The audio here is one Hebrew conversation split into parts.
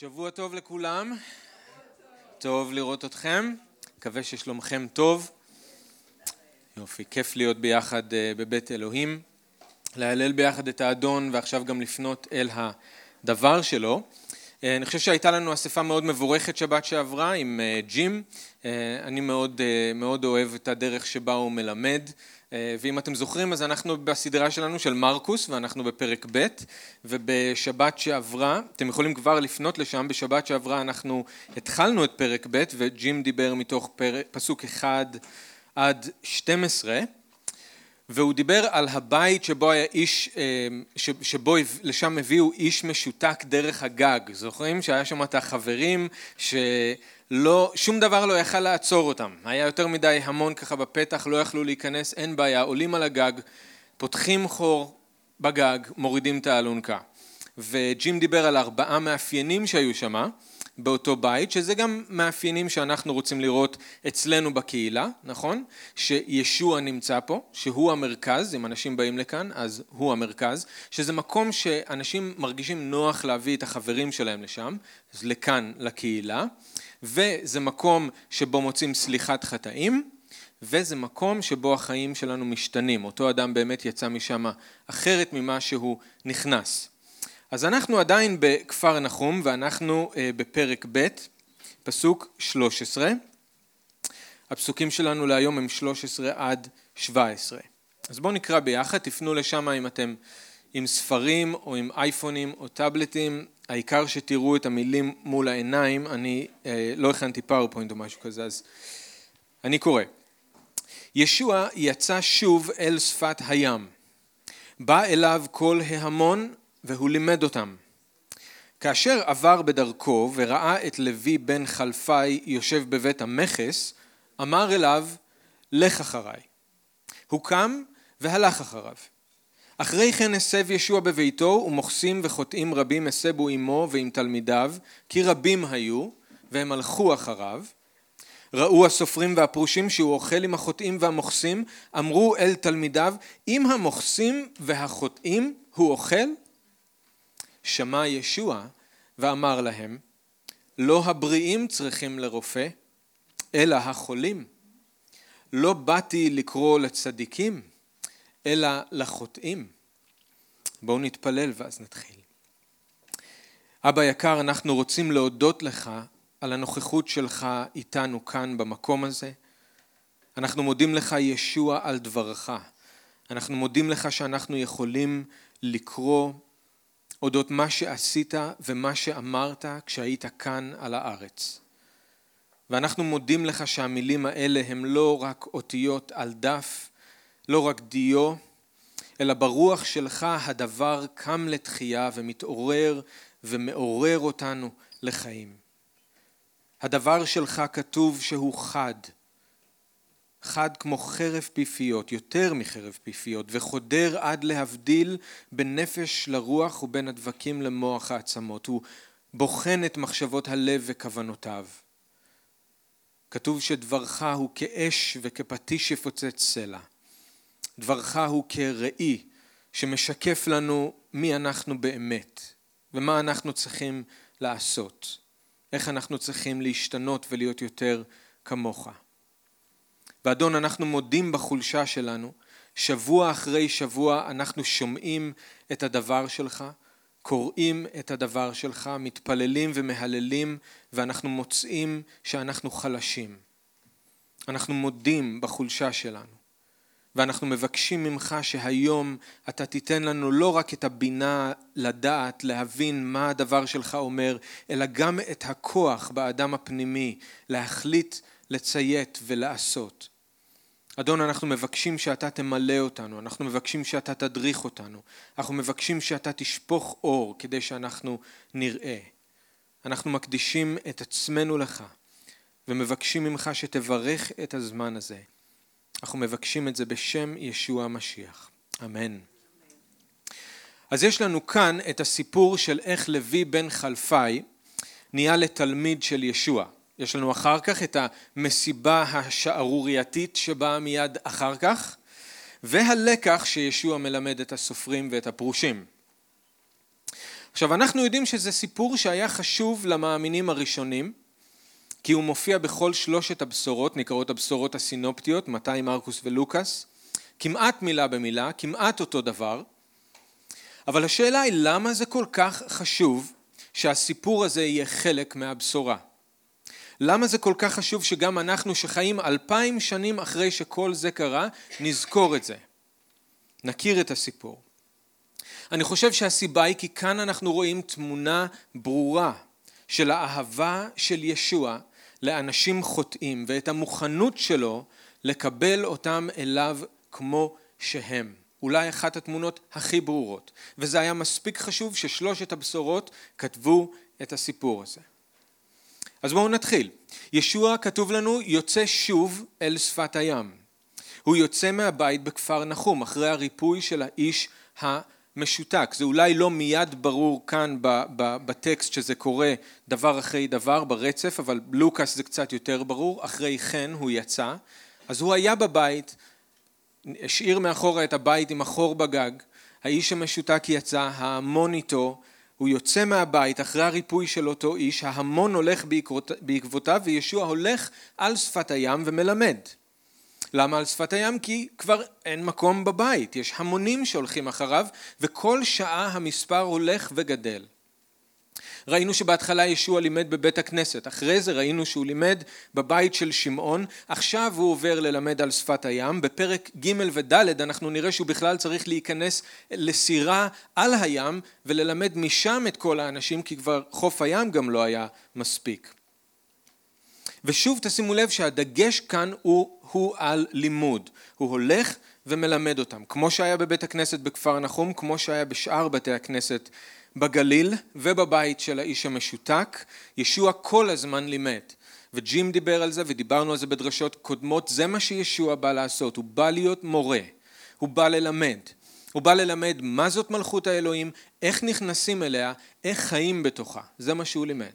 שבוע טוב לכולם, טוב לראות אתכם, מקווה ששלומכם טוב. יופי, כיף להיות ביחד אה, בבית אלוהים, להלל ביחד את האדון ועכשיו גם לפנות אל הדבר שלו. אה, אני חושב שהייתה לנו אספה מאוד מבורכת שבת שעברה עם אה, ג'ים, אני מאוד, מאוד אוהב את הדרך שבה הוא מלמד. אה, ואם אתם זוכרים אז אנחנו בסדרה שלנו של מרקוס ואנחנו בפרק ב' ובשבת שעברה, אתם יכולים כבר לפנות לשם, בשבת שעברה אנחנו התחלנו את פרק ב' וג'ים דיבר מתוך פרק, פסוק 1 עד 12 והוא דיבר על הבית שבו היה איש, אה, שבו לשם הביאו איש משותק דרך הגג, זוכרים? שהיה שם את החברים ש... לא, שום דבר לא יכל לעצור אותם, היה יותר מדי המון ככה בפתח, לא יכלו להיכנס, אין בעיה, עולים על הגג, פותחים חור בגג, מורידים את האלונקה. וג'ים דיבר על ארבעה מאפיינים שהיו שמה באותו בית, שזה גם מאפיינים שאנחנו רוצים לראות אצלנו בקהילה, נכון? שישוע נמצא פה, שהוא המרכז, אם אנשים באים לכאן, אז הוא המרכז, שזה מקום שאנשים מרגישים נוח להביא את החברים שלהם לשם, אז לכאן, לקהילה. וזה מקום שבו מוצאים סליחת חטאים, וזה מקום שבו החיים שלנו משתנים. אותו אדם באמת יצא משם אחרת ממה שהוא נכנס. אז אנחנו עדיין בכפר נחום ואנחנו אה, בפרק ב', פסוק 13. הפסוקים שלנו להיום הם 13 עד 17. אז בואו נקרא ביחד, תפנו לשם אם אתם עם ספרים או עם אייפונים או טאבלטים, העיקר שתראו את המילים מול העיניים, אני אה, לא הכנתי PowerPoint או משהו כזה, אז אני קורא. ישוע יצא שוב אל שפת הים. בא אליו כל ההמון והוא לימד אותם. כאשר עבר בדרכו וראה את לוי בן חלפי יושב בבית המכס, אמר אליו, לך אחריי. הוא קם והלך אחריו. אחרי כן הסב ישוע בביתו ומוכסים וחוטאים רבים הסבו עמו ועם תלמידיו כי רבים היו והם הלכו אחריו ראו הסופרים והפרושים שהוא אוכל עם החוטאים והמוכסים אמרו אל תלמידיו אם המוכסים והחוטאים הוא אוכל שמע ישוע ואמר להם לא הבריאים צריכים לרופא אלא החולים לא באתי לקרוא לצדיקים אלא לחוטאים. בואו נתפלל ואז נתחיל. אבא יקר, אנחנו רוצים להודות לך על הנוכחות שלך איתנו כאן במקום הזה. אנחנו מודים לך ישוע על דברך. אנחנו מודים לך שאנחנו יכולים לקרוא אודות מה שעשית ומה שאמרת כשהיית כאן על הארץ. ואנחנו מודים לך שהמילים האלה הם לא רק אותיות על דף, לא רק דיו, אלא ברוח שלך הדבר קם לתחייה ומתעורר ומעורר אותנו לחיים. הדבר שלך כתוב שהוא חד, חד כמו חרב פיפיות, יותר מחרב פיפיות, וחודר עד להבדיל בין נפש לרוח ובין הדבקים למוח העצמות. הוא בוחן את מחשבות הלב וכוונותיו. כתוב שדברך הוא כאש וכפטיש שפוצץ סלע. דברך הוא כראי שמשקף לנו מי אנחנו באמת ומה אנחנו צריכים לעשות, איך אנחנו צריכים להשתנות ולהיות יותר כמוך. ואדון אנחנו מודים בחולשה שלנו, שבוע אחרי שבוע אנחנו שומעים את הדבר שלך, קוראים את הדבר שלך, מתפללים ומהללים ואנחנו מוצאים שאנחנו חלשים. אנחנו מודים בחולשה שלנו. ואנחנו מבקשים ממך שהיום אתה תיתן לנו לא רק את הבינה לדעת, להבין מה הדבר שלך אומר, אלא גם את הכוח באדם הפנימי להחליט, לציית ולעשות. אדון, אנחנו מבקשים שאתה תמלא אותנו, אנחנו מבקשים שאתה תדריך אותנו, אנחנו מבקשים שאתה תשפוך אור כדי שאנחנו נראה. אנחנו מקדישים את עצמנו לך ומבקשים ממך שתברך את הזמן הזה. אנחנו מבקשים את זה בשם ישוע המשיח. אמן. אז יש לנו כאן את הסיפור של איך לוי בן חלפי נהיה לתלמיד של ישוע. יש לנו אחר כך את המסיבה השערורייתית שבאה מיד אחר כך, והלקח שישוע מלמד את הסופרים ואת הפרושים. עכשיו אנחנו יודעים שזה סיפור שהיה חשוב למאמינים הראשונים כי הוא מופיע בכל שלושת הבשורות, נקראות הבשורות הסינופטיות, מתי, מרקוס ולוקאס, כמעט מילה במילה, כמעט אותו דבר, אבל השאלה היא למה זה כל כך חשוב שהסיפור הזה יהיה חלק מהבשורה? למה זה כל כך חשוב שגם אנחנו שחיים אלפיים שנים אחרי שכל זה קרה, נזכור את זה, נכיר את הסיפור? אני חושב שהסיבה היא כי כאן אנחנו רואים תמונה ברורה של האהבה של ישוע לאנשים חוטאים ואת המוכנות שלו לקבל אותם אליו כמו שהם. אולי אחת התמונות הכי ברורות. וזה היה מספיק חשוב ששלושת הבשורות כתבו את הסיפור הזה. אז בואו נתחיל. ישוע כתוב לנו יוצא שוב אל שפת הים. הוא יוצא מהבית בכפר נחום אחרי הריפוי של האיש המשותק. זה אולי לא מיד ברור כאן בטקסט שזה קורה דבר אחרי דבר ברצף, אבל לוקאס זה קצת יותר ברור. אחרי כן הוא יצא. אז הוא היה בבית, השאיר מאחורה את הבית עם החור בגג, האיש המשותק יצא, ההמון איתו, הוא יוצא מהבית אחרי הריפוי של אותו איש, ההמון הולך בעקבותיו וישוע הולך על שפת הים ומלמד. למה על שפת הים? כי כבר אין מקום בבית, יש המונים שהולכים אחריו וכל שעה המספר הולך וגדל. ראינו שבהתחלה ישוע לימד בבית הכנסת, אחרי זה ראינו שהוא לימד בבית של שמעון, עכשיו הוא עובר ללמד על שפת הים, בפרק ג' וד' אנחנו נראה שהוא בכלל צריך להיכנס לסירה על הים וללמד משם את כל האנשים כי כבר חוף הים גם לא היה מספיק. ושוב תשימו לב שהדגש כאן הוא, הוא על לימוד, הוא הולך ומלמד אותם, כמו שהיה בבית הכנסת בכפר נחום, כמו שהיה בשאר בתי הכנסת בגליל ובבית של האיש המשותק, ישוע כל הזמן לימד. וג'ים דיבר על זה ודיברנו על זה בדרשות קודמות, זה מה שישוע בא לעשות, הוא בא להיות מורה, הוא בא ללמד. הוא בא ללמד מה זאת מלכות האלוהים, איך נכנסים אליה, איך חיים בתוכה, זה מה שהוא לימד.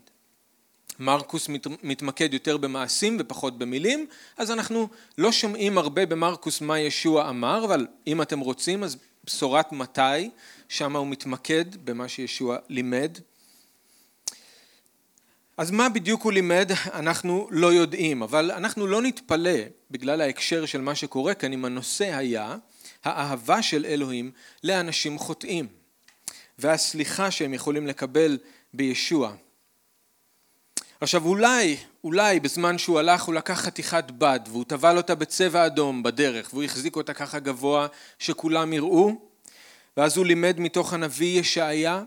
מרקוס מת, מתמקד יותר במעשים ופחות במילים, אז אנחנו לא שומעים הרבה במרקוס מה ישוע אמר, אבל אם אתם רוצים אז בשורת מתי, שם הוא מתמקד במה שישוע לימד. אז מה בדיוק הוא לימד אנחנו לא יודעים, אבל אנחנו לא נתפלא בגלל ההקשר של מה שקורה כאן אם הנושא היה האהבה של אלוהים לאנשים חוטאים והסליחה שהם יכולים לקבל בישוע. עכשיו אולי, אולי בזמן שהוא הלך הוא לקח חתיכת בד והוא טבל אותה בצבע אדום בדרך והוא החזיק אותה ככה גבוה שכולם יראו ואז הוא לימד מתוך הנביא ישעיה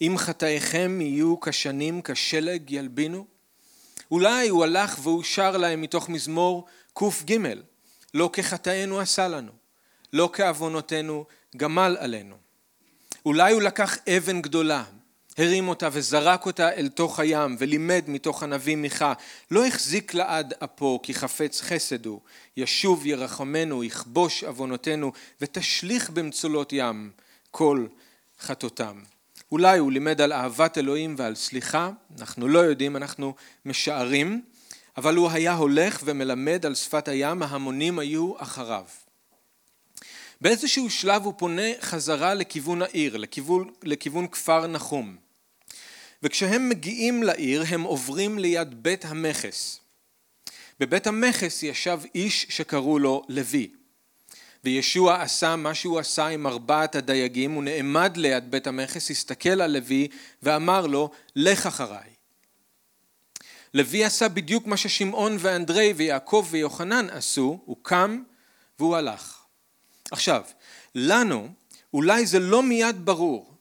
אם חטאיכם יהיו כשנים כשלג ילבינו אולי הוא הלך והוא שר להם מתוך מזמור קג לא כחטאינו עשה לנו לא כעוונותינו גמל עלינו אולי הוא לקח אבן גדולה הרים אותה וזרק אותה אל תוך הים ולימד מתוך הנביא מיכה. לא החזיק לעד אפו כי חפץ חסד הוא. ישוב ירחמנו יכבוש עוונותינו ותשליך במצולות ים כל חטאותם. אולי הוא לימד על אהבת אלוהים ועל סליחה אנחנו לא יודעים אנחנו משערים אבל הוא היה הולך ומלמד על שפת הים ההמונים היו אחריו. באיזשהו שלב הוא פונה חזרה לכיוון העיר, לכיוון, לכיוון כפר נחום. וכשהם מגיעים לעיר הם עוברים ליד בית המכס. בבית המכס ישב איש שקראו לו לוי. וישוע עשה מה שהוא עשה עם ארבעת הדייגים, הוא נעמד ליד בית המכס, הסתכל על לוי ואמר לו, לך אחריי. לוי עשה בדיוק מה ששמעון ואנדרי ויעקב ויוחנן עשו, הוא קם והוא הלך. עכשיו, לנו אולי זה לא מיד ברור,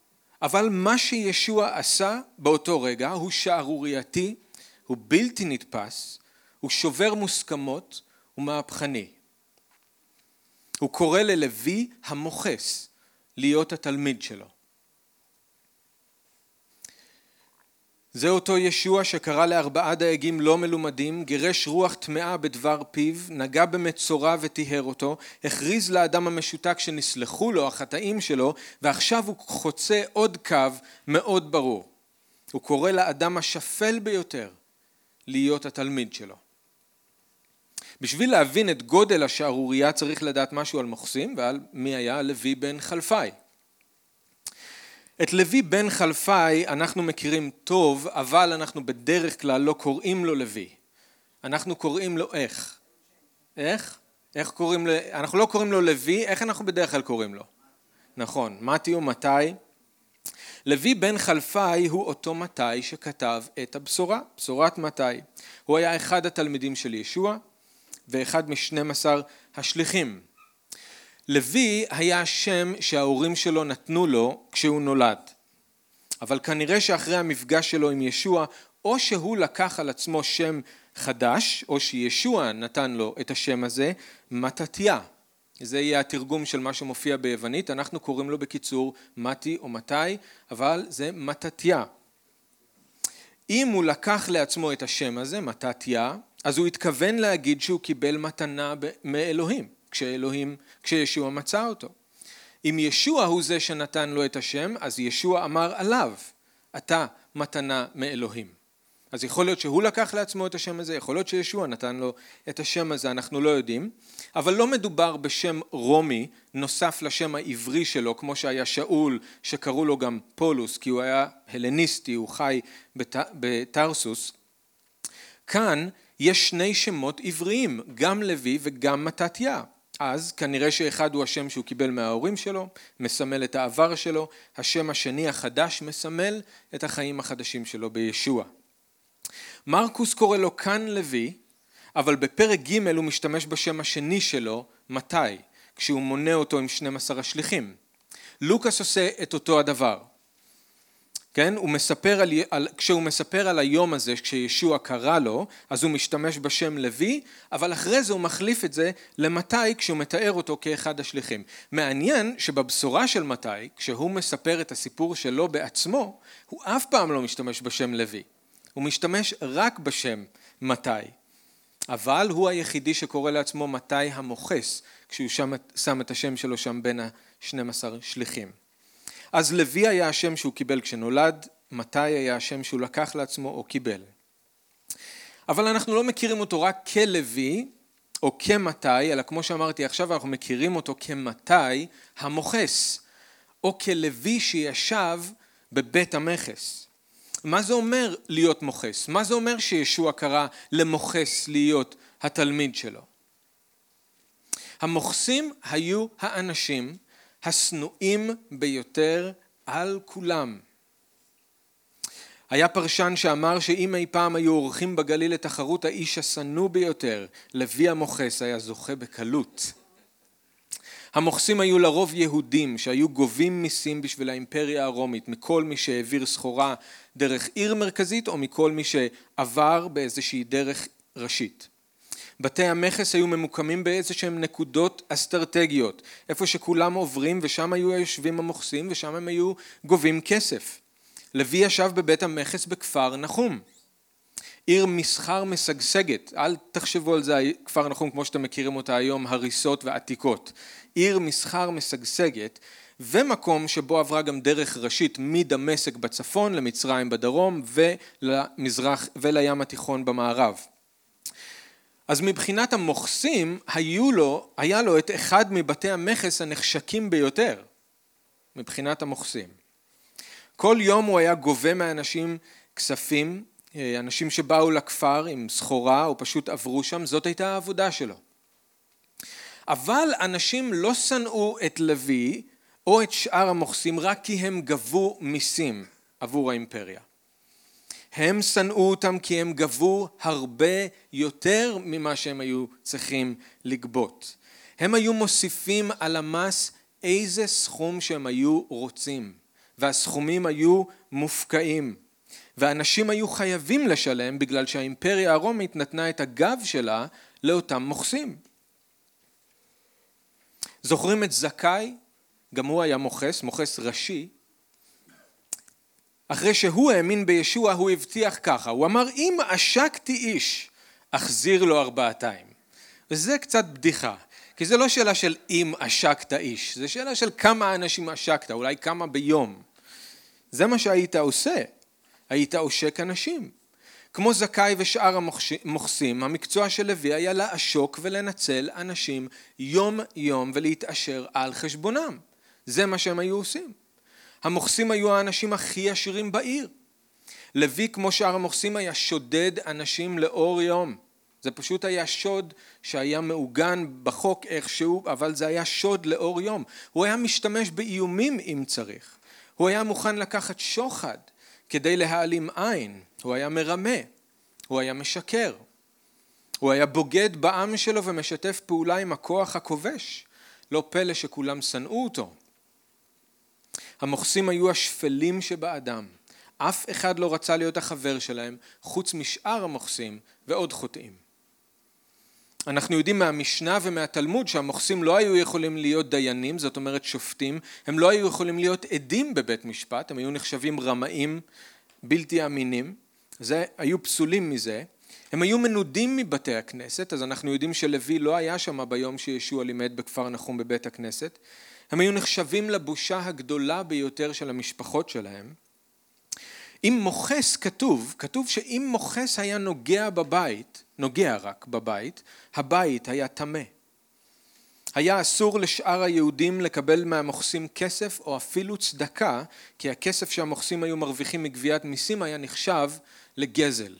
אבל מה שישוע עשה באותו רגע הוא שערורייתי, הוא בלתי נתפס, הוא שובר מוסכמות, הוא מהפכני. הוא קורא ללוי המוכס להיות התלמיד שלו. זה אותו ישוע שקרא לארבעה דייגים לא מלומדים, גירש רוח טמאה בדבר פיו, נגע במצורע וטיהר אותו, הכריז לאדם המשותק שנסלחו לו החטאים שלו, ועכשיו הוא חוצה עוד קו מאוד ברור. הוא קורא לאדם השפל ביותר להיות התלמיד שלו. בשביל להבין את גודל השערורייה צריך לדעת משהו על מוכסים ועל מי היה לוי בן חלפאי. את לוי בן חלפאי אנחנו מכירים טוב, אבל אנחנו בדרך כלל לא קוראים לו לוי. אנחנו קוראים לו איך? איך? איך קוראים לו? אנחנו לא קוראים לו לוי, איך אנחנו בדרך כלל קוראים לו? נכון, מתי ומתי? לוי בן חלפאי הוא אותו מתי שכתב את הבשורה, בשורת מתי. הוא היה אחד התלמידים של ישוע ואחד משנים עשר השליחים. לוי היה השם שההורים שלו נתנו לו כשהוא נולד. אבל כנראה שאחרי המפגש שלו עם ישוע, או שהוא לקח על עצמו שם חדש, או שישוע נתן לו את השם הזה, מתתיה. זה יהיה התרגום של מה שמופיע ביוונית, אנחנו קוראים לו בקיצור מתי או מתי, אבל זה מתתיה. אם הוא לקח לעצמו את השם הזה, מתתיה, אז הוא התכוון להגיד שהוא קיבל מתנה מאלוהים, כשאלוהים, כשישוע מצא אותו. אם ישוע הוא זה שנתן לו את השם, אז ישוע אמר עליו, אתה מתנה מאלוהים. אז יכול להיות שהוא לקח לעצמו את השם הזה, יכול להיות שישוע נתן לו את השם הזה, אנחנו לא יודעים, אבל לא מדובר בשם רומי נוסף לשם העברי שלו, כמו שהיה שאול, שקראו לו גם פולוס, כי הוא היה הלניסטי, הוא חי בת... בתרסוס. כאן יש שני שמות עבריים, גם לוי וגם מתתיה. אז כנראה שאחד הוא השם שהוא קיבל מההורים שלו, מסמל את העבר שלו, השם השני החדש מסמל את החיים החדשים שלו בישוע. מרקוס קורא לו כאן לוי, אבל בפרק ג' הוא משתמש בשם השני שלו, מתי, כשהוא מונה אותו עם 12 השליחים. לוקאס עושה את אותו הדבר. כן? הוא מספר על, על, כשהוא מספר על היום הזה, כשישוע קרא לו, אז הוא משתמש בשם לוי, אבל אחרי זה הוא מחליף את זה למתי, כשהוא מתאר אותו כאחד השליחים. מעניין שבבשורה של מתי, כשהוא מספר את הסיפור שלו בעצמו, הוא אף פעם לא משתמש בשם לוי. הוא משתמש רק בשם מתי. אבל הוא היחידי שקורא לעצמו מתי המוכס, כשהוא שם, שם את השם שלו שם בין ה-12 שליחים. אז לוי היה השם שהוא קיבל כשנולד, מתי היה השם שהוא לקח לעצמו או קיבל. אבל אנחנו לא מכירים אותו רק כלוי או כמתי, אלא כמו שאמרתי עכשיו אנחנו מכירים אותו כמתי המוכס, או כלוי שישב בבית המכס. מה זה אומר להיות מוכס? מה זה אומר שישוע קרא למוכס להיות התלמיד שלו? המוכסים היו האנשים השנואים ביותר על כולם. היה פרשן שאמר שאם אי פעם היו עורכים בגליל לתחרות האיש השנוא ביותר, לוי המוכס היה זוכה בקלות. המוכסים היו לרוב יהודים שהיו גובים מיסים בשביל האימפריה הרומית מכל מי שהעביר סחורה דרך עיר מרכזית או מכל מי שעבר באיזושהי דרך ראשית. בתי המכס היו ממוקמים באיזה שהם נקודות אסטרטגיות, איפה שכולם עוברים ושם היו היושבים המוכסים ושם הם היו גובים כסף. לוי ישב בבית המכס בכפר נחום. עיר מסחר משגשגת, אל תחשבו על זה כפר נחום כמו שאתם מכירים אותה היום, הריסות ועתיקות. עיר מסחר משגשגת ומקום שבו עברה גם דרך ראשית מדמשק בצפון למצרים בדרום ולמזרח ולים התיכון במערב. אז מבחינת המוכסים היו לו, היה לו את אחד מבתי המכס הנחשקים ביותר מבחינת המוכסים. כל יום הוא היה גובה מאנשים כספים, אנשים שבאו לכפר עם סחורה או פשוט עברו שם, זאת הייתה העבודה שלו. אבל אנשים לא שנאו את לוי או את שאר המוכסים רק כי הם גבו מיסים עבור האימפריה. הם שנאו אותם כי הם גבו הרבה יותר ממה שהם היו צריכים לגבות. הם היו מוסיפים על המס איזה סכום שהם היו רוצים, והסכומים היו מופקעים. ואנשים היו חייבים לשלם בגלל שהאימפריה הרומית נתנה את הגב שלה לאותם מוכסים. זוכרים את זכאי? גם הוא היה מוכס, מוכס ראשי. אחרי שהוא האמין בישוע הוא הבטיח ככה, הוא אמר אם עשקתי איש אחזיר לו ארבעתיים. וזה קצת בדיחה, כי זה לא שאלה של אם עשקת איש, זה שאלה של כמה אנשים עשקת, אולי כמה ביום. זה מה שהיית עושה, היית עושק אנשים. כמו זכאי ושאר המוכסים, המקצוע של לוי היה לעשוק ולנצל אנשים יום יום ולהתעשר על חשבונם. זה מה שהם היו עושים. המוכסים היו האנשים הכי עשירים בעיר. לוי כמו שאר המוכסים היה שודד אנשים לאור יום. זה פשוט היה שוד שהיה מעוגן בחוק איכשהו, אבל זה היה שוד לאור יום. הוא היה משתמש באיומים אם צריך. הוא היה מוכן לקחת שוחד כדי להעלים עין. הוא היה מרמה. הוא היה משקר. הוא היה בוגד בעם שלו ומשתף פעולה עם הכוח הכובש. לא פלא שכולם שנאו אותו. המוכסים היו השפלים שבאדם. אף אחד לא רצה להיות החבר שלהם, חוץ משאר המוכסים ועוד חוטאים. אנחנו יודעים מהמשנה ומהתלמוד שהמוכסים לא היו יכולים להיות דיינים, זאת אומרת שופטים, הם לא היו יכולים להיות עדים בבית משפט, הם היו נחשבים רמאים בלתי אמינים, זה, היו פסולים מזה, הם היו מנודים מבתי הכנסת, אז אנחנו יודעים שלוי לא היה שם ביום שישוע לימד בכפר נחום בבית הכנסת, הם היו נחשבים לבושה הגדולה ביותר של המשפחות שלהם. אם מוכס כתוב, כתוב שאם מוכס היה נוגע בבית, נוגע רק בבית, הבית היה טמא. היה אסור לשאר היהודים לקבל מהמוכסים כסף או אפילו צדקה, כי הכסף שהמוכסים היו מרוויחים מגביית מיסים היה נחשב לגזל.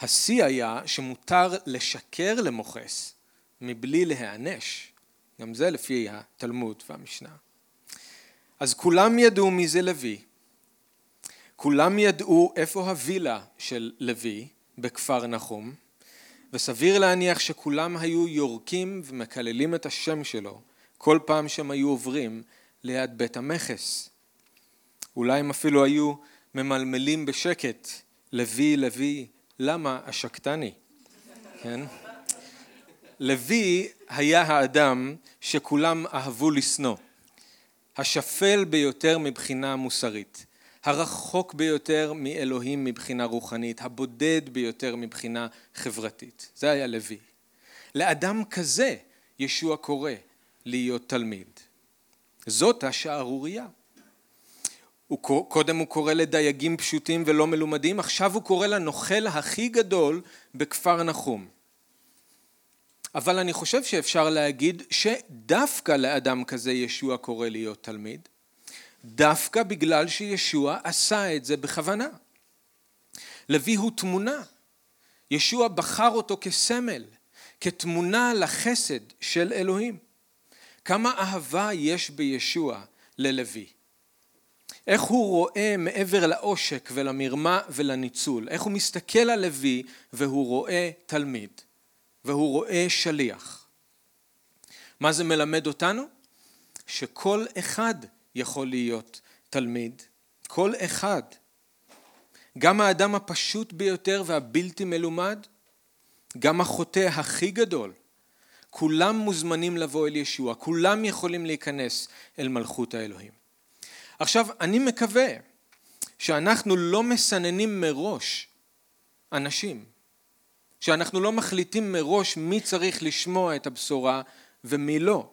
השיא היה שמותר לשקר למוכס מבלי להיענש. גם זה לפי התלמוד והמשנה. אז כולם ידעו מי זה לוי. כולם ידעו איפה הווילה של לוי בכפר נחום, וסביר להניח שכולם היו יורקים ומקללים את השם שלו כל פעם שהם היו עוברים ליד בית המכס. אולי הם אפילו היו ממלמלים בשקט, לוי, לוי, למה השקטני? כן? לוי היה האדם שכולם אהבו לשנוא, השפל ביותר מבחינה מוסרית, הרחוק ביותר מאלוהים מבחינה רוחנית, הבודד ביותר מבחינה חברתית. זה היה לוי. לאדם כזה ישוע קורא להיות תלמיד. זאת השערורייה. הוא, קודם הוא קורא לדייגים פשוטים ולא מלומדים, עכשיו הוא קורא לנוכל הכי גדול בכפר נחום. אבל אני חושב שאפשר להגיד שדווקא לאדם כזה ישוע קורא להיות תלמיד, דווקא בגלל שישוע עשה את זה בכוונה. לוי הוא תמונה. ישוע בחר אותו כסמל, כתמונה לחסד של אלוהים. כמה אהבה יש בישוע ללוי. איך הוא רואה מעבר לעושק ולמרמה ולניצול, איך הוא מסתכל על לוי והוא רואה תלמיד. והוא רואה שליח. מה זה מלמד אותנו? שכל אחד יכול להיות תלמיד, כל אחד. גם האדם הפשוט ביותר והבלתי מלומד, גם החוטא הכי גדול, כולם מוזמנים לבוא אל ישוע, כולם יכולים להיכנס אל מלכות האלוהים. עכשיו, אני מקווה שאנחנו לא מסננים מראש אנשים. שאנחנו לא מחליטים מראש מי צריך לשמוע את הבשורה ומי לא.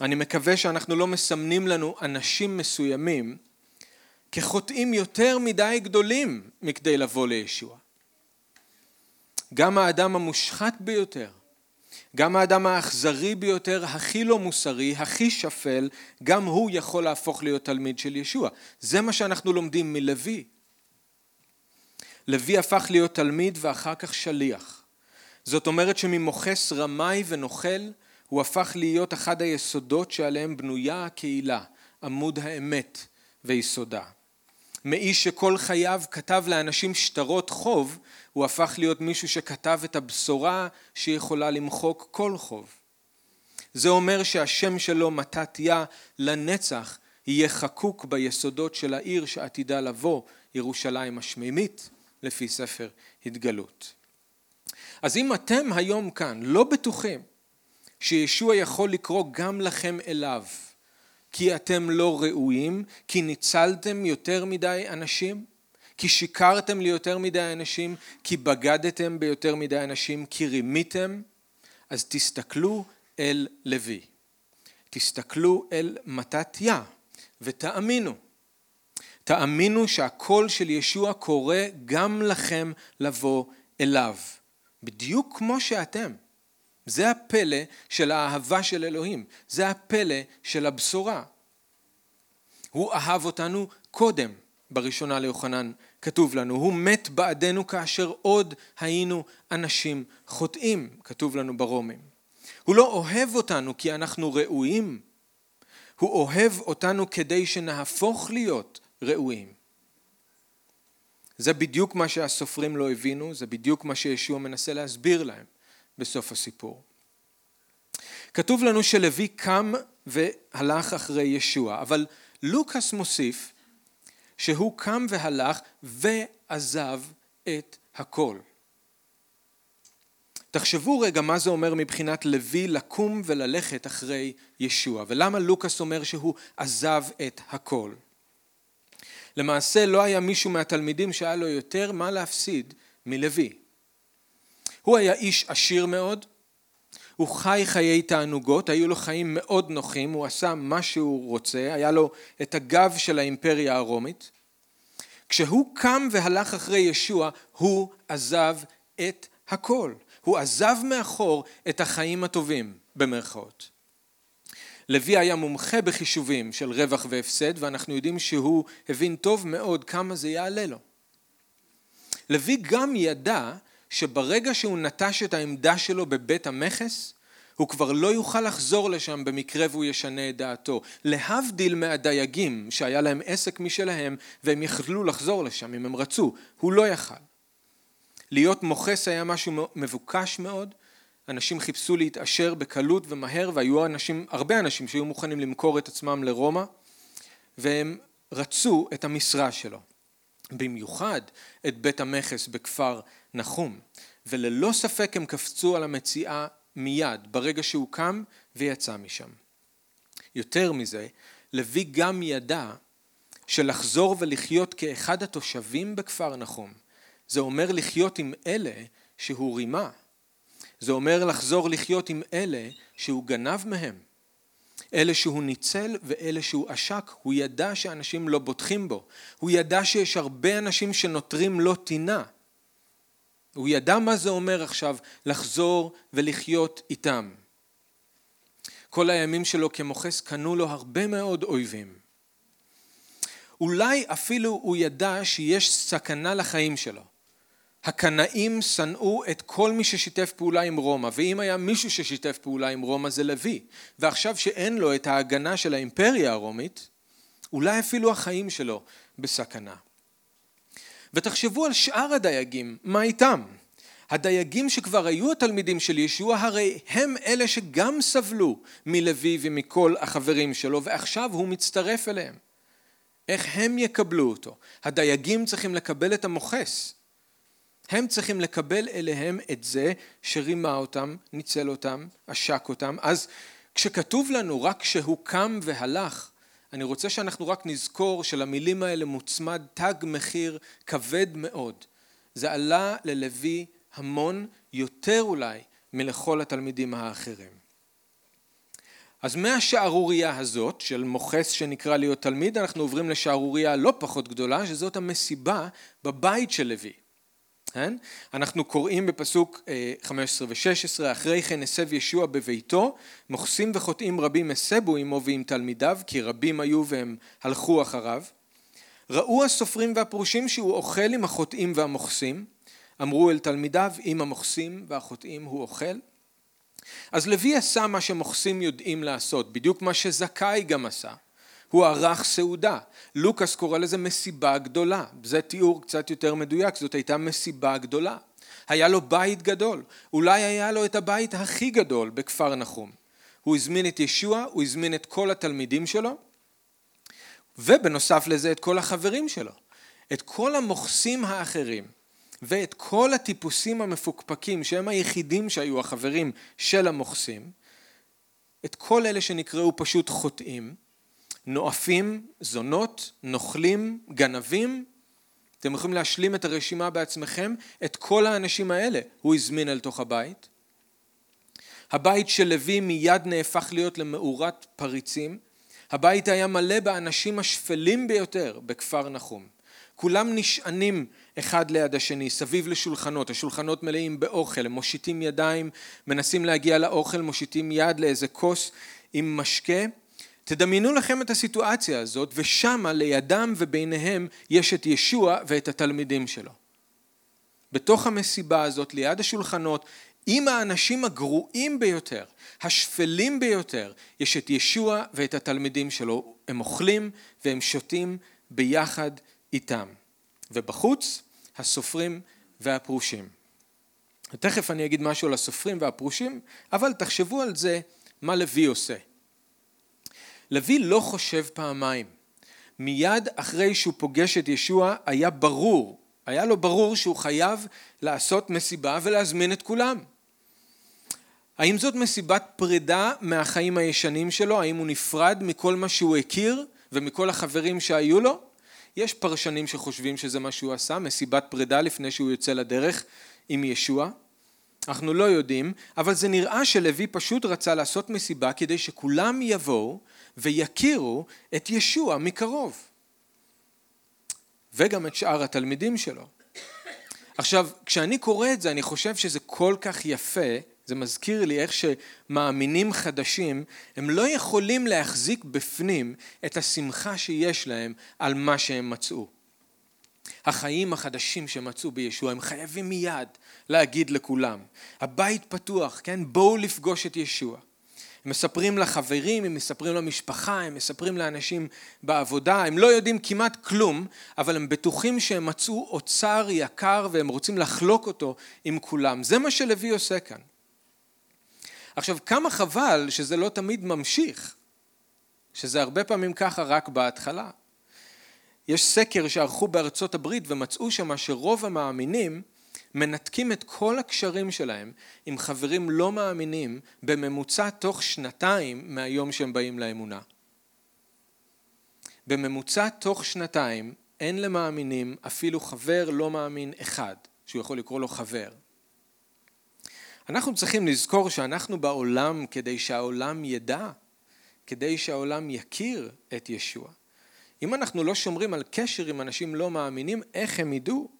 אני מקווה שאנחנו לא מסמנים לנו אנשים מסוימים כחוטאים יותר מדי גדולים מכדי לבוא לישוע. גם האדם המושחת ביותר, גם האדם האכזרי ביותר, הכי לא מוסרי, הכי שפל, גם הוא יכול להפוך להיות תלמיד של ישוע. זה מה שאנחנו לומדים מלוי. לוי הפך להיות תלמיד ואחר כך שליח. זאת אומרת שממוכס רמאי ונוכל הוא הפך להיות אחד היסודות שעליהם בנויה הקהילה, עמוד האמת ויסודה. מאיש שכל חייו כתב לאנשים שטרות חוב, הוא הפך להיות מישהו שכתב את הבשורה שיכולה למחוק כל חוב. זה אומר שהשם שלו מתתיה לנצח יהיה חקוק ביסודות של העיר שעתידה לבוא, ירושלים השמימית. לפי ספר התגלות. אז אם אתם היום כאן לא בטוחים שישוע יכול לקרוא גם לכם אליו כי אתם לא ראויים, כי ניצלתם יותר מדי אנשים, כי שיקרתם ליותר מדי אנשים, כי בגדתם ביותר מדי אנשים, כי רימיתם, אז תסתכלו אל לוי. תסתכלו אל מתתיה ותאמינו תאמינו שהקול של ישוע קורא גם לכם לבוא אליו, בדיוק כמו שאתם. זה הפלא של האהבה של אלוהים, זה הפלא של הבשורה. הוא אהב אותנו קודם, בראשונה ליוחנן כתוב לנו, הוא מת בעדנו כאשר עוד היינו אנשים חוטאים, כתוב לנו ברומים. הוא לא אוהב אותנו כי אנחנו ראויים, הוא אוהב אותנו כדי שנהפוך להיות ראויים. זה בדיוק מה שהסופרים לא הבינו, זה בדיוק מה שישוע מנסה להסביר להם בסוף הסיפור. כתוב לנו שלוי קם והלך אחרי ישוע, אבל לוקאס מוסיף שהוא קם והלך ועזב את הכל. תחשבו רגע מה זה אומר מבחינת לוי לקום וללכת אחרי ישוע, ולמה לוקאס אומר שהוא עזב את הכל. למעשה לא היה מישהו מהתלמידים שהיה לו יותר מה להפסיד מלוי. הוא היה איש עשיר מאוד, הוא חי חיי תענוגות, היו לו חיים מאוד נוחים, הוא עשה מה שהוא רוצה, היה לו את הגב של האימפריה הרומית. כשהוא קם והלך אחרי ישוע, הוא עזב את הכל. הוא עזב מאחור את החיים הטובים, במרכאות. לוי היה מומחה בחישובים של רווח והפסד, ואנחנו יודעים שהוא הבין טוב מאוד כמה זה יעלה לו. לוי גם ידע שברגע שהוא נטש את העמדה שלו בבית המכס, הוא כבר לא יוכל לחזור לשם במקרה והוא ישנה את דעתו. להבדיל מהדייגים שהיה להם עסק משלהם והם יכלו לחזור לשם אם הם רצו, הוא לא יכל. להיות מוכס היה משהו מבוקש מאוד, אנשים חיפשו להתעשר בקלות ומהר והיו אנשים, הרבה אנשים שהיו מוכנים למכור את עצמם לרומא והם רצו את המשרה שלו. במיוחד את בית המכס בכפר נחום וללא ספק הם קפצו על המציאה מיד ברגע שהוא קם ויצא משם. יותר מזה, לוי גם ידע שלחזור ולחיות כאחד התושבים בכפר נחום זה אומר לחיות עם אלה שהוא רימה. זה אומר לחזור לחיות עם אלה שהוא גנב מהם. אלה שהוא ניצל ואלה שהוא עשק. הוא ידע שאנשים לא בוטחים בו. הוא ידע שיש הרבה אנשים שנותרים לו טינה. הוא ידע מה זה אומר עכשיו לחזור ולחיות איתם. כל הימים שלו כמוכס קנו לו הרבה מאוד אויבים. אולי אפילו הוא ידע שיש סכנה לחיים שלו. הקנאים שנאו את כל מי ששיתף פעולה עם רומא, ואם היה מישהו ששיתף פעולה עם רומא זה לוי, ועכשיו שאין לו את ההגנה של האימפריה הרומית, אולי אפילו החיים שלו בסכנה. ותחשבו על שאר הדייגים, מה איתם? הדייגים שכבר היו התלמידים של ישוע הרי הם אלה שגם סבלו מלוי ומכל החברים שלו ועכשיו הוא מצטרף אליהם. איך הם יקבלו אותו? הדייגים צריכים לקבל את המוכס הם צריכים לקבל אליהם את זה שרימה אותם, ניצל אותם, עשק אותם. אז כשכתוב לנו רק שהוא קם והלך, אני רוצה שאנחנו רק נזכור שלמילים האלה מוצמד תג מחיר כבד מאוד. זה עלה ללוי המון, יותר אולי מלכל התלמידים האחרים. אז מהשערורייה הזאת של מוכס שנקרא להיות תלמיד אנחנו עוברים לשערורייה לא פחות גדולה שזאת המסיבה בבית של לוי. כן? אנחנו קוראים בפסוק 15 ו-16, אחרי כן הסב ישוע בביתו, מוכסים וחוטאים רבים הסבו עמו ועם תלמידיו, כי רבים היו והם הלכו אחריו. ראו הסופרים והפרושים שהוא אוכל עם החוטאים והמוכסים, אמרו אל תלמידיו, עם המוכסים והחוטאים הוא אוכל. אז לוי עשה מה שמוכסים יודעים לעשות, בדיוק מה שזכאי גם עשה. הוא ערך סעודה. לוקאס קורא לזה מסיבה גדולה. זה תיאור קצת יותר מדויק, זאת הייתה מסיבה גדולה. היה לו בית גדול, אולי היה לו את הבית הכי גדול בכפר נחום. הוא הזמין את ישוע, הוא הזמין את כל התלמידים שלו, ובנוסף לזה את כל החברים שלו. את כל המוכסים האחרים ואת כל הטיפוסים המפוקפקים שהם היחידים שהיו החברים של המוכסים, את כל אלה שנקראו פשוט חוטאים, נואפים, זונות, נוכלים, גנבים, אתם יכולים להשלים את הרשימה בעצמכם, את כל האנשים האלה הוא הזמין אל תוך הבית. הבית של לוי מיד נהפך להיות למאורת פריצים. הבית היה מלא באנשים השפלים ביותר בכפר נחום. כולם נשענים אחד ליד השני, סביב לשולחנות, השולחנות מלאים באוכל, הם מושיטים ידיים, מנסים להגיע לאוכל, מושיטים יד לאיזה כוס עם משקה, תדמיינו לכם את הסיטואציה הזאת, ושמה לידם וביניהם יש את ישוע ואת התלמידים שלו. בתוך המסיבה הזאת, ליד השולחנות, עם האנשים הגרועים ביותר, השפלים ביותר, יש את ישוע ואת התלמידים שלו. הם אוכלים והם שותים ביחד איתם. ובחוץ, הסופרים והפרושים. תכף אני אגיד משהו על הסופרים והפרושים, אבל תחשבו על זה, מה לוי עושה. לוי לא חושב פעמיים. מיד אחרי שהוא פוגש את ישוע היה ברור, היה לו ברור שהוא חייב לעשות מסיבה ולהזמין את כולם. האם זאת מסיבת פרידה מהחיים הישנים שלו? האם הוא נפרד מכל מה שהוא הכיר ומכל החברים שהיו לו? יש פרשנים שחושבים שזה מה שהוא עשה, מסיבת פרידה לפני שהוא יוצא לדרך עם ישוע. אנחנו לא יודעים, אבל זה נראה שלוי פשוט רצה לעשות מסיבה כדי שכולם יבואו ויכירו את ישוע מקרוב. וגם את שאר התלמידים שלו. עכשיו, כשאני קורא את זה, אני חושב שזה כל כך יפה, זה מזכיר לי איך שמאמינים חדשים, הם לא יכולים להחזיק בפנים את השמחה שיש להם על מה שהם מצאו. החיים החדשים שמצאו בישוע, הם חייבים מיד להגיד לכולם, הבית פתוח, כן? בואו לפגוש את ישוע. מספרים לחברים, הם מספרים למשפחה, הם מספרים לאנשים בעבודה, הם לא יודעים כמעט כלום, אבל הם בטוחים שהם מצאו אוצר יקר והם רוצים לחלוק אותו עם כולם. זה מה שלוי עושה כאן. עכשיו, כמה חבל שזה לא תמיד ממשיך, שזה הרבה פעמים ככה רק בהתחלה. יש סקר שערכו בארצות הברית ומצאו שמה שרוב המאמינים מנתקים את כל הקשרים שלהם עם חברים לא מאמינים בממוצע תוך שנתיים מהיום שהם באים לאמונה. בממוצע תוך שנתיים אין למאמינים אפילו חבר לא מאמין אחד שהוא יכול לקרוא לו חבר. אנחנו צריכים לזכור שאנחנו בעולם כדי שהעולם ידע, כדי שהעולם יכיר את ישוע. אם אנחנו לא שומרים על קשר עם אנשים לא מאמינים, איך הם ידעו?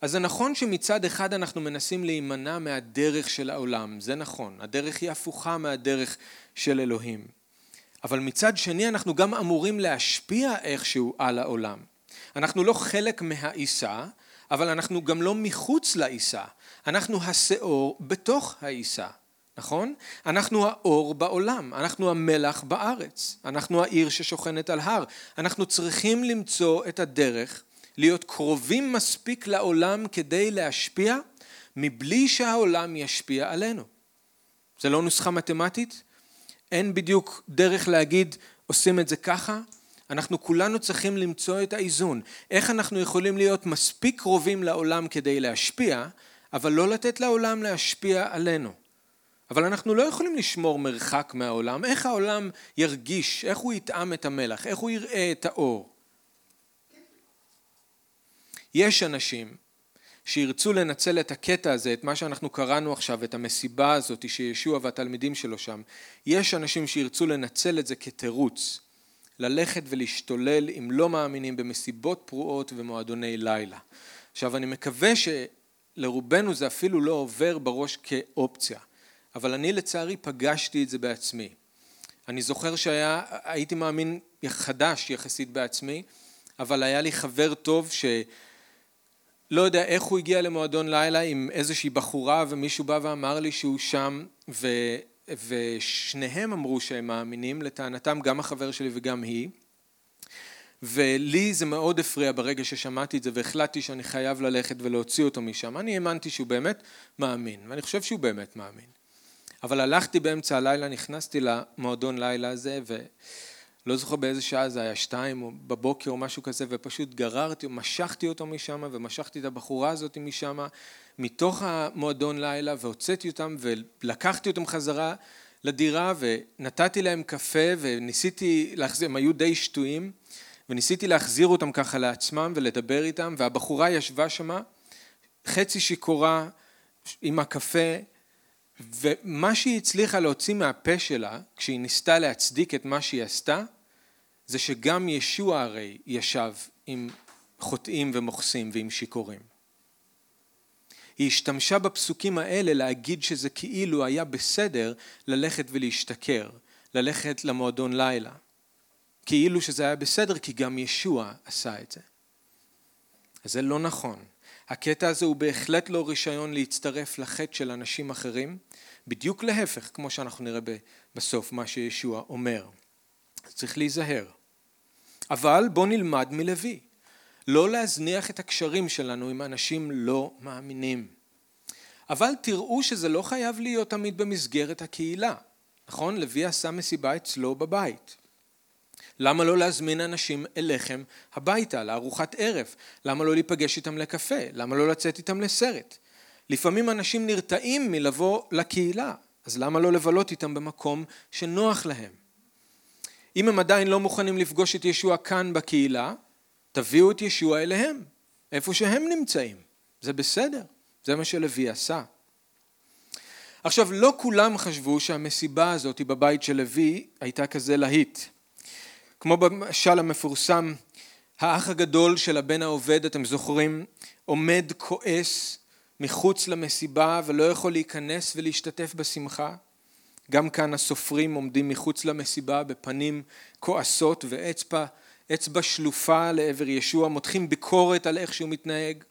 אז זה נכון שמצד אחד אנחנו מנסים להימנע מהדרך של העולם, זה נכון, הדרך היא הפוכה מהדרך של אלוהים. אבל מצד שני אנחנו גם אמורים להשפיע איכשהו על העולם. אנחנו לא חלק מהעיסה, אבל אנחנו גם לא מחוץ לעיסה. אנחנו השאור בתוך העיסה, נכון? אנחנו האור בעולם, אנחנו המלח בארץ, אנחנו העיר ששוכנת על הר. אנחנו צריכים למצוא את הדרך להיות קרובים מספיק לעולם כדי להשפיע מבלי שהעולם ישפיע עלינו. זה לא נוסחה מתמטית? אין בדיוק דרך להגיד עושים את זה ככה? אנחנו כולנו צריכים למצוא את האיזון. איך אנחנו יכולים להיות מספיק קרובים לעולם כדי להשפיע, אבל לא לתת לעולם להשפיע עלינו. אבל אנחנו לא יכולים לשמור מרחק מהעולם. איך העולם ירגיש, איך הוא יטעם את המלח, איך הוא יראה את האור. יש אנשים שירצו לנצל את הקטע הזה, את מה שאנחנו קראנו עכשיו, את המסיבה הזאת שישוע והתלמידים שלו שם, יש אנשים שירצו לנצל את זה כתירוץ, ללכת ולהשתולל עם לא מאמינים במסיבות פרועות ומועדוני לילה. עכשיו אני מקווה שלרובנו זה אפילו לא עובר בראש כאופציה, אבל אני לצערי פגשתי את זה בעצמי. אני זוכר שהייתי מאמין חדש יחסית בעצמי, אבל היה לי חבר טוב ש... לא יודע איך הוא הגיע למועדון לילה עם איזושהי בחורה ומישהו בא ואמר לי שהוא שם ו, ושניהם אמרו שהם מאמינים, לטענתם גם החבר שלי וגם היא ולי זה מאוד הפריע ברגע ששמעתי את זה והחלטתי שאני חייב ללכת ולהוציא אותו משם. אני האמנתי שהוא באמת מאמין ואני חושב שהוא באמת מאמין. אבל הלכתי באמצע הלילה, נכנסתי למועדון לילה הזה ו... לא זוכר באיזה שעה זה היה, שתיים או בבוקר או משהו כזה, ופשוט גררתי, משכתי אותו משם ומשכתי את הבחורה הזאת משם, מתוך המועדון לילה, והוצאתי אותם ולקחתי אותם חזרה לדירה ונתתי להם קפה וניסיתי להחזיר, הם היו די שטויים, וניסיתי להחזיר אותם ככה לעצמם ולדבר איתם, והבחורה ישבה שמה, חצי שיכורה עם הקפה, ומה שהיא הצליחה להוציא מהפה שלה, כשהיא ניסתה להצדיק את מה שהיא עשתה, זה שגם ישוע הרי ישב עם חוטאים ומוכסים ועם שיכורים. היא השתמשה בפסוקים האלה להגיד שזה כאילו היה בסדר ללכת ולהשתכר, ללכת למועדון לילה. כאילו שזה היה בסדר, כי גם ישוע עשה את זה. אז זה לא נכון. הקטע הזה הוא בהחלט לא רישיון להצטרף לחטא של אנשים אחרים, בדיוק להפך, כמו שאנחנו נראה בסוף מה שישוע אומר. צריך להיזהר. אבל בוא נלמד מלוי. לא להזניח את הקשרים שלנו עם אנשים לא מאמינים. אבל תראו שזה לא חייב להיות תמיד במסגרת הקהילה. נכון? לוי עשה מסיבה אצלו בבית. למה לא להזמין אנשים אליכם הביתה, לארוחת ערב? למה לא להיפגש איתם לקפה? למה לא לצאת איתם לסרט? לפעמים אנשים נרתעים מלבוא לקהילה, אז למה לא לבלות איתם במקום שנוח להם? אם הם עדיין לא מוכנים לפגוש את ישוע כאן בקהילה, תביאו את ישוע אליהם, איפה שהם נמצאים. זה בסדר, זה מה שלוי עשה. עכשיו, לא כולם חשבו שהמסיבה הזאת בבית של לוי הייתה כזה להיט. כמו במשל המפורסם, האח הגדול של הבן העובד, אתם זוכרים, עומד כועס מחוץ למסיבה ולא יכול להיכנס ולהשתתף בשמחה. גם כאן הסופרים עומדים מחוץ למסיבה בפנים כועסות ואצבע אצבע שלופה לעבר ישוע, מותחים ביקורת על איך שהוא מתנהג.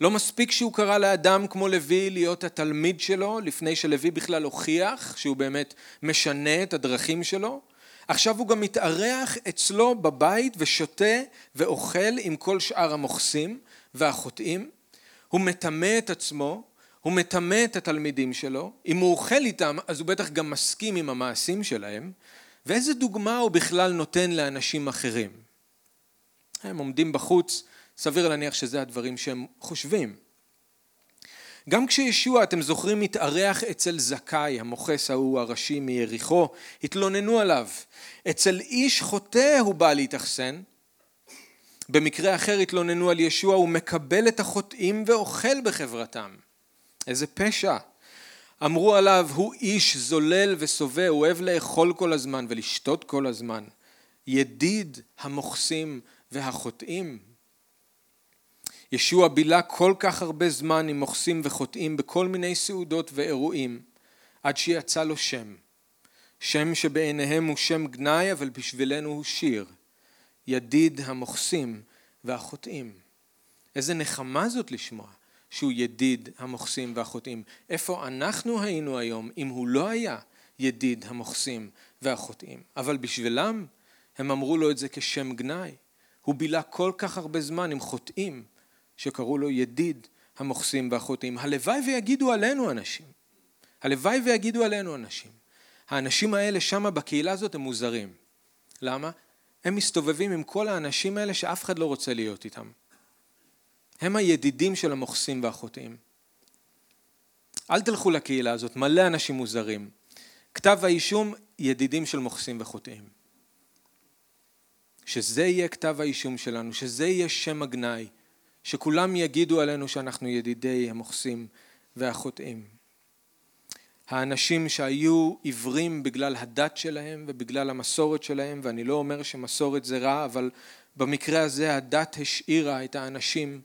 לא מספיק שהוא קרא לאדם כמו לוי להיות התלמיד שלו, לפני שלוי בכלל הוכיח שהוא באמת משנה את הדרכים שלו. עכשיו הוא גם מתארח אצלו בבית ושותה ואוכל עם כל שאר המוכסים והחוטאים. הוא מטמא את עצמו, הוא מטמא את התלמידים שלו. אם הוא אוכל איתם, אז הוא בטח גם מסכים עם המעשים שלהם. ואיזה דוגמה הוא בכלל נותן לאנשים אחרים? הם עומדים בחוץ, סביר להניח שזה הדברים שהם חושבים. גם כשישוע, אתם זוכרים, מתארח אצל זכאי, המוכס ההוא הראשי מיריחו, התלוננו עליו. אצל איש חוטא הוא בא להתאכסן. במקרה אחר התלוננו על ישוע, הוא מקבל את החוטאים ואוכל בחברתם. איזה פשע. אמרו עליו, הוא איש זולל ושובע, הוא אוהב לאכול כל הזמן ולשתות כל הזמן. ידיד המוכסים והחוטאים. ישוע בילה כל כך הרבה זמן עם מוכסים וחוטאים בכל מיני סעודות ואירועים, עד שיצא לו שם. שם שבעיניהם הוא שם גנאי, אבל בשבילנו הוא שיר. ידיד המוכסים והחוטאים. איזה נחמה זאת לשמוע. שהוא ידיד המוכסים והחוטאים. איפה אנחנו היינו היום אם הוא לא היה ידיד המוכסים והחוטאים? אבל בשבילם הם אמרו לו את זה כשם גנאי. הוא בילה כל כך הרבה זמן עם חוטאים שקראו לו ידיד המוכסים והחוטאים. הלוואי ויגידו עלינו אנשים. הלוואי ויגידו עלינו אנשים. האנשים האלה שמה בקהילה הזאת הם מוזרים. למה? הם מסתובבים עם כל האנשים האלה שאף אחד לא רוצה להיות איתם. הם הידידים של המוכסים והחוטאים. אל תלכו לקהילה הזאת, מלא אנשים מוזרים. כתב האישום, ידידים של מוכסים וחוטאים. שזה יהיה כתב האישום שלנו, שזה יהיה שם הגנאי, שכולם יגידו עלינו שאנחנו ידידי המוכסים והחוטאים. האנשים שהיו עיוורים בגלל הדת שלהם ובגלל המסורת שלהם, ואני לא אומר שמסורת זה רע, אבל במקרה הזה הדת השאירה את האנשים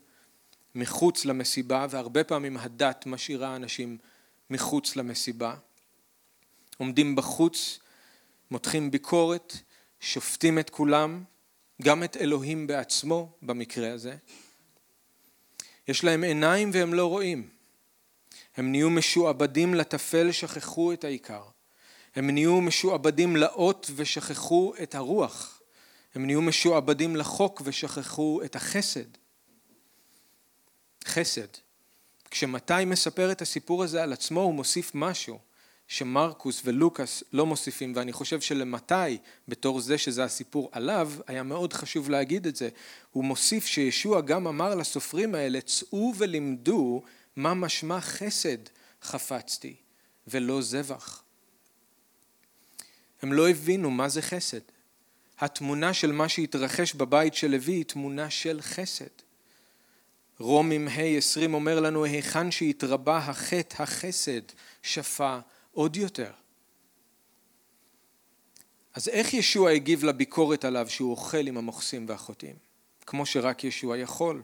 מחוץ למסיבה, והרבה פעמים הדת משאירה אנשים מחוץ למסיבה. עומדים בחוץ, מותחים ביקורת, שופטים את כולם, גם את אלוהים בעצמו במקרה הזה. יש להם עיניים והם לא רואים. הם נהיו משועבדים לטפל, שכחו את העיקר. הם נהיו משועבדים לאות ושכחו את הרוח. הם נהיו משועבדים לחוק ושכחו את החסד. חסד. כשמתי מספר את הסיפור הזה על עצמו הוא מוסיף משהו שמרקוס ולוקאס לא מוסיפים ואני חושב שלמתי בתור זה שזה הסיפור עליו היה מאוד חשוב להגיד את זה. הוא מוסיף שישוע גם אמר לסופרים האלה צאו ולימדו מה משמע חסד חפצתי ולא זבח. הם לא הבינו מה זה חסד. התמונה של מה שהתרחש בבית של לוי היא תמונה של חסד רומים ה' 20 אומר לנו היכן שהתרבה החטא החסד שפע עוד יותר. אז איך ישוע הגיב לביקורת עליו שהוא אוכל עם המוכסים והחוטאים? כמו שרק ישוע יכול,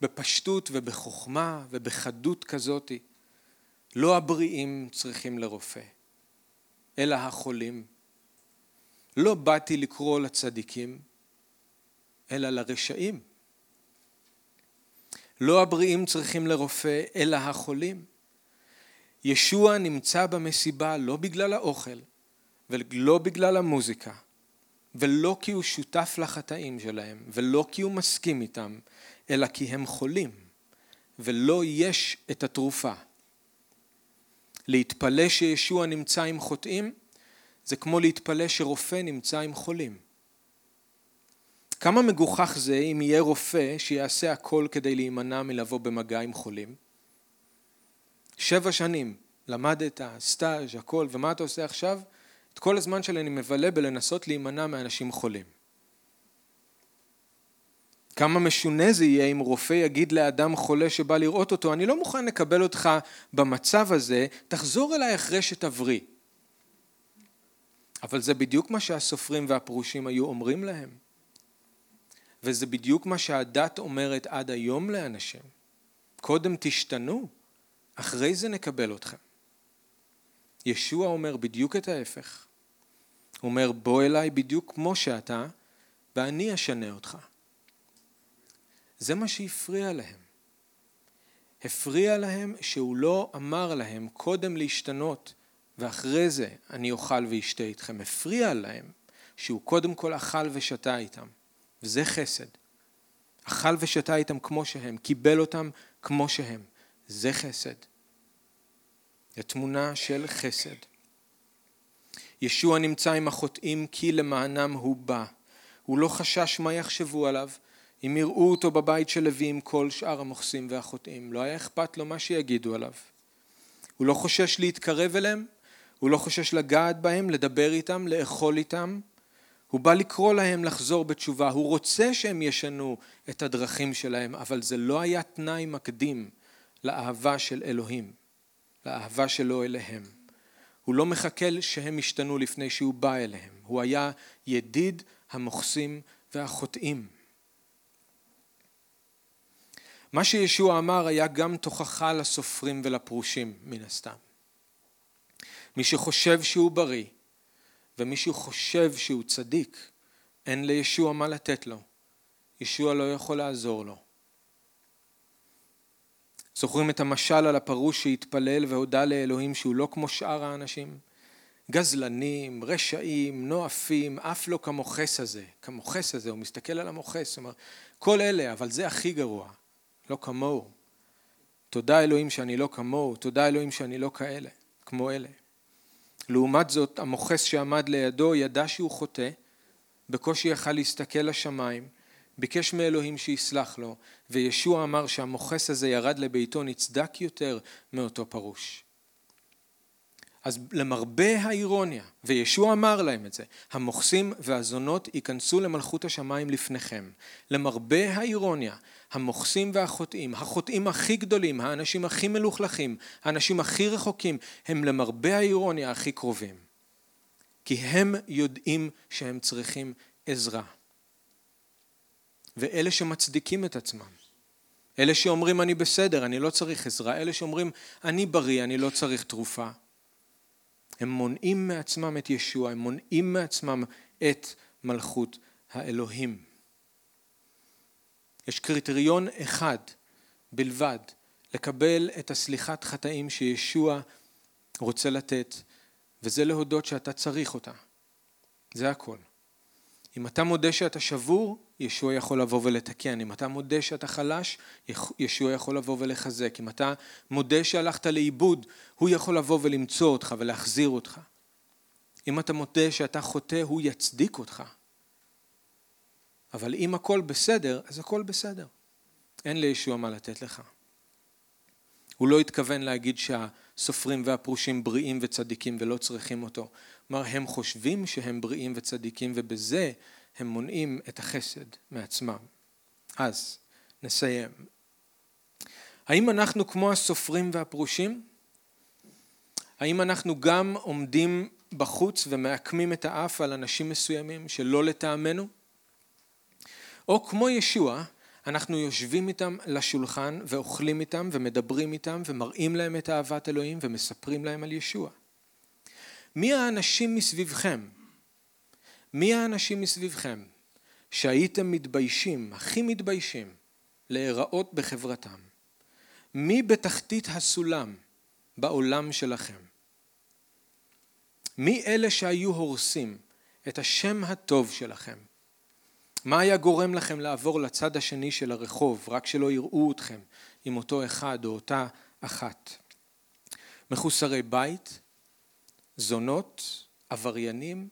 בפשטות ובחוכמה ובחדות כזאתי. לא הבריאים צריכים לרופא. אלא החולים. לא באתי לקרוא לצדיקים, אלא לרשעים. לא הבריאים צריכים לרופא, אלא החולים. ישוע נמצא במסיבה לא בגלל האוכל ולא בגלל המוזיקה ולא כי הוא שותף לחטאים שלהם ולא כי הוא מסכים איתם אלא כי הם חולים ולא יש את התרופה. להתפלא שישוע נמצא עם חוטאים זה כמו להתפלא שרופא נמצא עם חולים. כמה מגוחך זה אם יהיה רופא שיעשה הכל כדי להימנע מלבוא במגע עם חולים? שבע שנים, למדת, סטאז', הכל, ומה אתה עושה עכשיו? את כל הזמן שלי אני מבלה בלנסות להימנע מאנשים חולים. כמה משונה זה יהיה אם רופא יגיד לאדם חולה שבא לראות אותו, אני לא מוכן לקבל אותך במצב הזה, תחזור אליי אחרי שתבריא. אבל זה בדיוק מה שהסופרים והפרושים היו אומרים להם. וזה בדיוק מה שהדת אומרת עד היום לאנשים. קודם תשתנו, אחרי זה נקבל אתכם. ישוע אומר בדיוק את ההפך. הוא אומר בוא אליי בדיוק כמו שאתה ואני אשנה אותך. זה מה שהפריע להם. הפריע להם שהוא לא אמר להם קודם להשתנות ואחרי זה אני אוכל ואשתה איתכם. הפריע להם שהוא קודם כל אכל ושתה איתם. וזה חסד. אכל ושתה איתם כמו שהם, קיבל אותם כמו שהם. זה חסד. זו תמונה של חסד. ישוע נמצא עם החוטאים כי למענם הוא בא. הוא לא חשש מה יחשבו עליו. אם יראו אותו בבית של לוי עם כל שאר המוכסים והחוטאים, לא היה אכפת לו מה שיגידו עליו. הוא לא חושש להתקרב אליהם, הוא לא חושש לגעת בהם, לדבר איתם, לאכול איתם. הוא בא לקרוא להם לחזור בתשובה, הוא רוצה שהם ישנו את הדרכים שלהם, אבל זה לא היה תנאי מקדים לאהבה של אלוהים. לאהבה שלו אליהם. הוא לא מחכה שהם ישתנו לפני שהוא בא אליהם, הוא היה ידיד המוכסים והחוטאים. מה שישוע אמר היה גם תוכחה לסופרים ולפרושים מן הסתם. מי שחושב שהוא בריא ומי שחושב שהוא צדיק, אין לישוע מה לתת לו. ישוע לא יכול לעזור לו. זוכרים את המשל על הפרוש שהתפלל והודה לאלוהים שהוא לא כמו שאר האנשים? גזלנים, רשעים, נואפים, אף לא כמוכס הזה. כמוכס הזה, הוא מסתכל על המוכס, הוא אומר, כל אלה, אבל זה הכי גרוע, לא כמוהו. תודה אלוהים שאני לא כמוהו, תודה אלוהים שאני לא כאלה, כמו אלה. לעומת זאת, המוכס שעמד לידו ידע שהוא חוטא, בקושי יכל להסתכל לשמיים, ביקש מאלוהים שיסלח לו, וישוע אמר שהמוכס הזה ירד לביתו נצדק יותר מאותו פרוש. אז למרבה האירוניה, וישוע אמר להם את זה, המוכסים והזונות ייכנסו למלכות השמיים לפניכם. למרבה האירוניה, המוכסים והחוטאים, החוטאים הכי גדולים, האנשים הכי מלוכלכים, האנשים הכי רחוקים, הם למרבה האירוניה הכי קרובים. כי הם יודעים שהם צריכים עזרה. ואלה שמצדיקים את עצמם. אלה שאומרים אני בסדר, אני לא צריך עזרה, אלה שאומרים אני בריא, אני לא צריך תרופה. הם מונעים מעצמם את ישוע, הם מונעים מעצמם את מלכות האלוהים. יש קריטריון אחד בלבד לקבל את הסליחת חטאים שישוע רוצה לתת, וזה להודות שאתה צריך אותה. זה הכל. אם אתה מודה שאתה שבור, ישוע יכול לבוא ולתקן. אם אתה מודה שאתה חלש, ישוע יכול לבוא ולחזק. אם אתה מודה שהלכת לאיבוד, הוא יכול לבוא ולמצוא אותך ולהחזיר אותך. אם אתה מודה שאתה חוטא, הוא יצדיק אותך. אבל אם הכל בסדר, אז הכל בסדר. אין לישוע מה לתת לך. הוא לא התכוון להגיד שהסופרים והפרושים בריאים וצדיקים ולא צריכים אותו. כלומר, הם חושבים שהם בריאים וצדיקים ובזה הם מונעים את החסד מעצמם. אז נסיים. האם אנחנו כמו הסופרים והפרושים? האם אנחנו גם עומדים בחוץ ומעקמים את האף על אנשים מסוימים שלא לטעמנו? או כמו ישוע, אנחנו יושבים איתם לשולחן ואוכלים איתם ומדברים איתם ומראים להם את אהבת אלוהים ומספרים להם על ישוע. מי האנשים מסביבכם? מי האנשים מסביבכם שהייתם מתביישים, הכי מתביישים, להיראות בחברתם? מי בתחתית הסולם בעולם שלכם? מי אלה שהיו הורסים את השם הטוב שלכם? מה היה גורם לכם לעבור לצד השני של הרחוב, רק שלא יראו אתכם עם אותו אחד או אותה אחת? מחוסרי בית, זונות, עבריינים,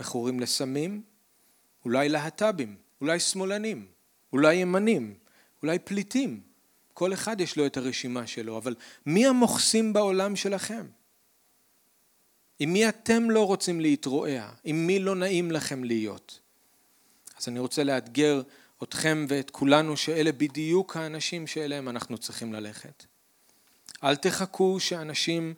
מכורים לסמים, אולי להט"בים, אולי שמאלנים, אולי ימנים, אולי פליטים. כל אחד יש לו את הרשימה שלו, אבל מי המוכסים בעולם שלכם? עם מי אתם לא רוצים להתרועע? עם מי לא נעים לכם להיות? אז אני רוצה לאתגר אתכם ואת כולנו שאלה בדיוק האנשים שאליהם אנחנו צריכים ללכת. אל תחכו שאנשים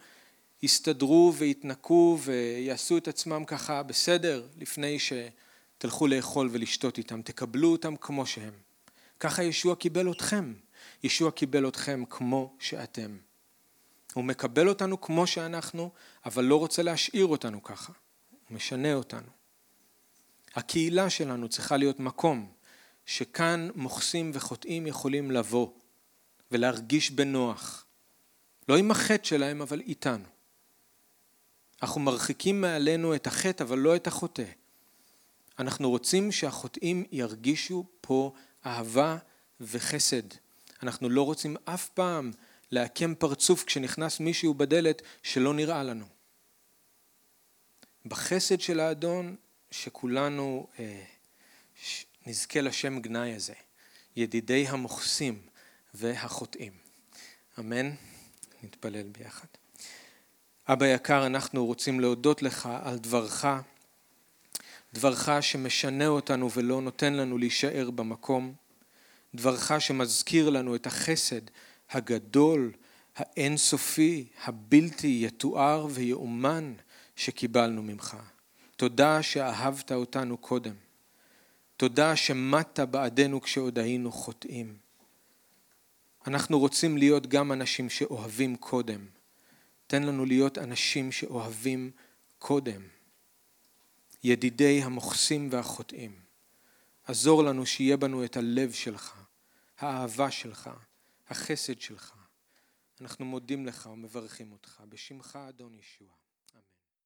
יסתדרו ויתנקו ויעשו את עצמם ככה בסדר לפני שתלכו לאכול ולשתות איתם, תקבלו אותם כמו שהם. ככה ישוע קיבל אתכם, ישוע קיבל אתכם כמו שאתם. הוא מקבל אותנו כמו שאנחנו, אבל לא רוצה להשאיר אותנו ככה, הוא משנה אותנו. הקהילה שלנו צריכה להיות מקום שכאן מוכסים וחוטאים יכולים לבוא ולהרגיש בנוח. לא עם החטא שלהם, אבל איתנו. אנחנו מרחיקים מעלינו את החטא, אבל לא את החוטא. אנחנו רוצים שהחוטאים ירגישו פה אהבה וחסד. אנחנו לא רוצים אף פעם לעקם פרצוף כשנכנס מישהו בדלת שלא נראה לנו. בחסד של האדון שכולנו אה, נזכה לשם גנאי הזה, ידידי המוכסים והחוטאים. אמן? נתפלל ביחד. אבא יקר, אנחנו רוצים להודות לך על דברך, דברך שמשנה אותנו ולא נותן לנו להישאר במקום, דברך שמזכיר לנו את החסד הגדול, האינסופי, הבלתי יתואר ויאומן שקיבלנו ממך. תודה שאהבת אותנו קודם. תודה שמטת בעדנו כשעוד היינו חוטאים. אנחנו רוצים להיות גם אנשים שאוהבים קודם. תן לנו להיות אנשים שאוהבים קודם. ידידי המוכסים והחוטאים. עזור לנו שיהיה בנו את הלב שלך, האהבה שלך, החסד שלך. אנחנו מודים לך ומברכים אותך בשמך אדון ישוע.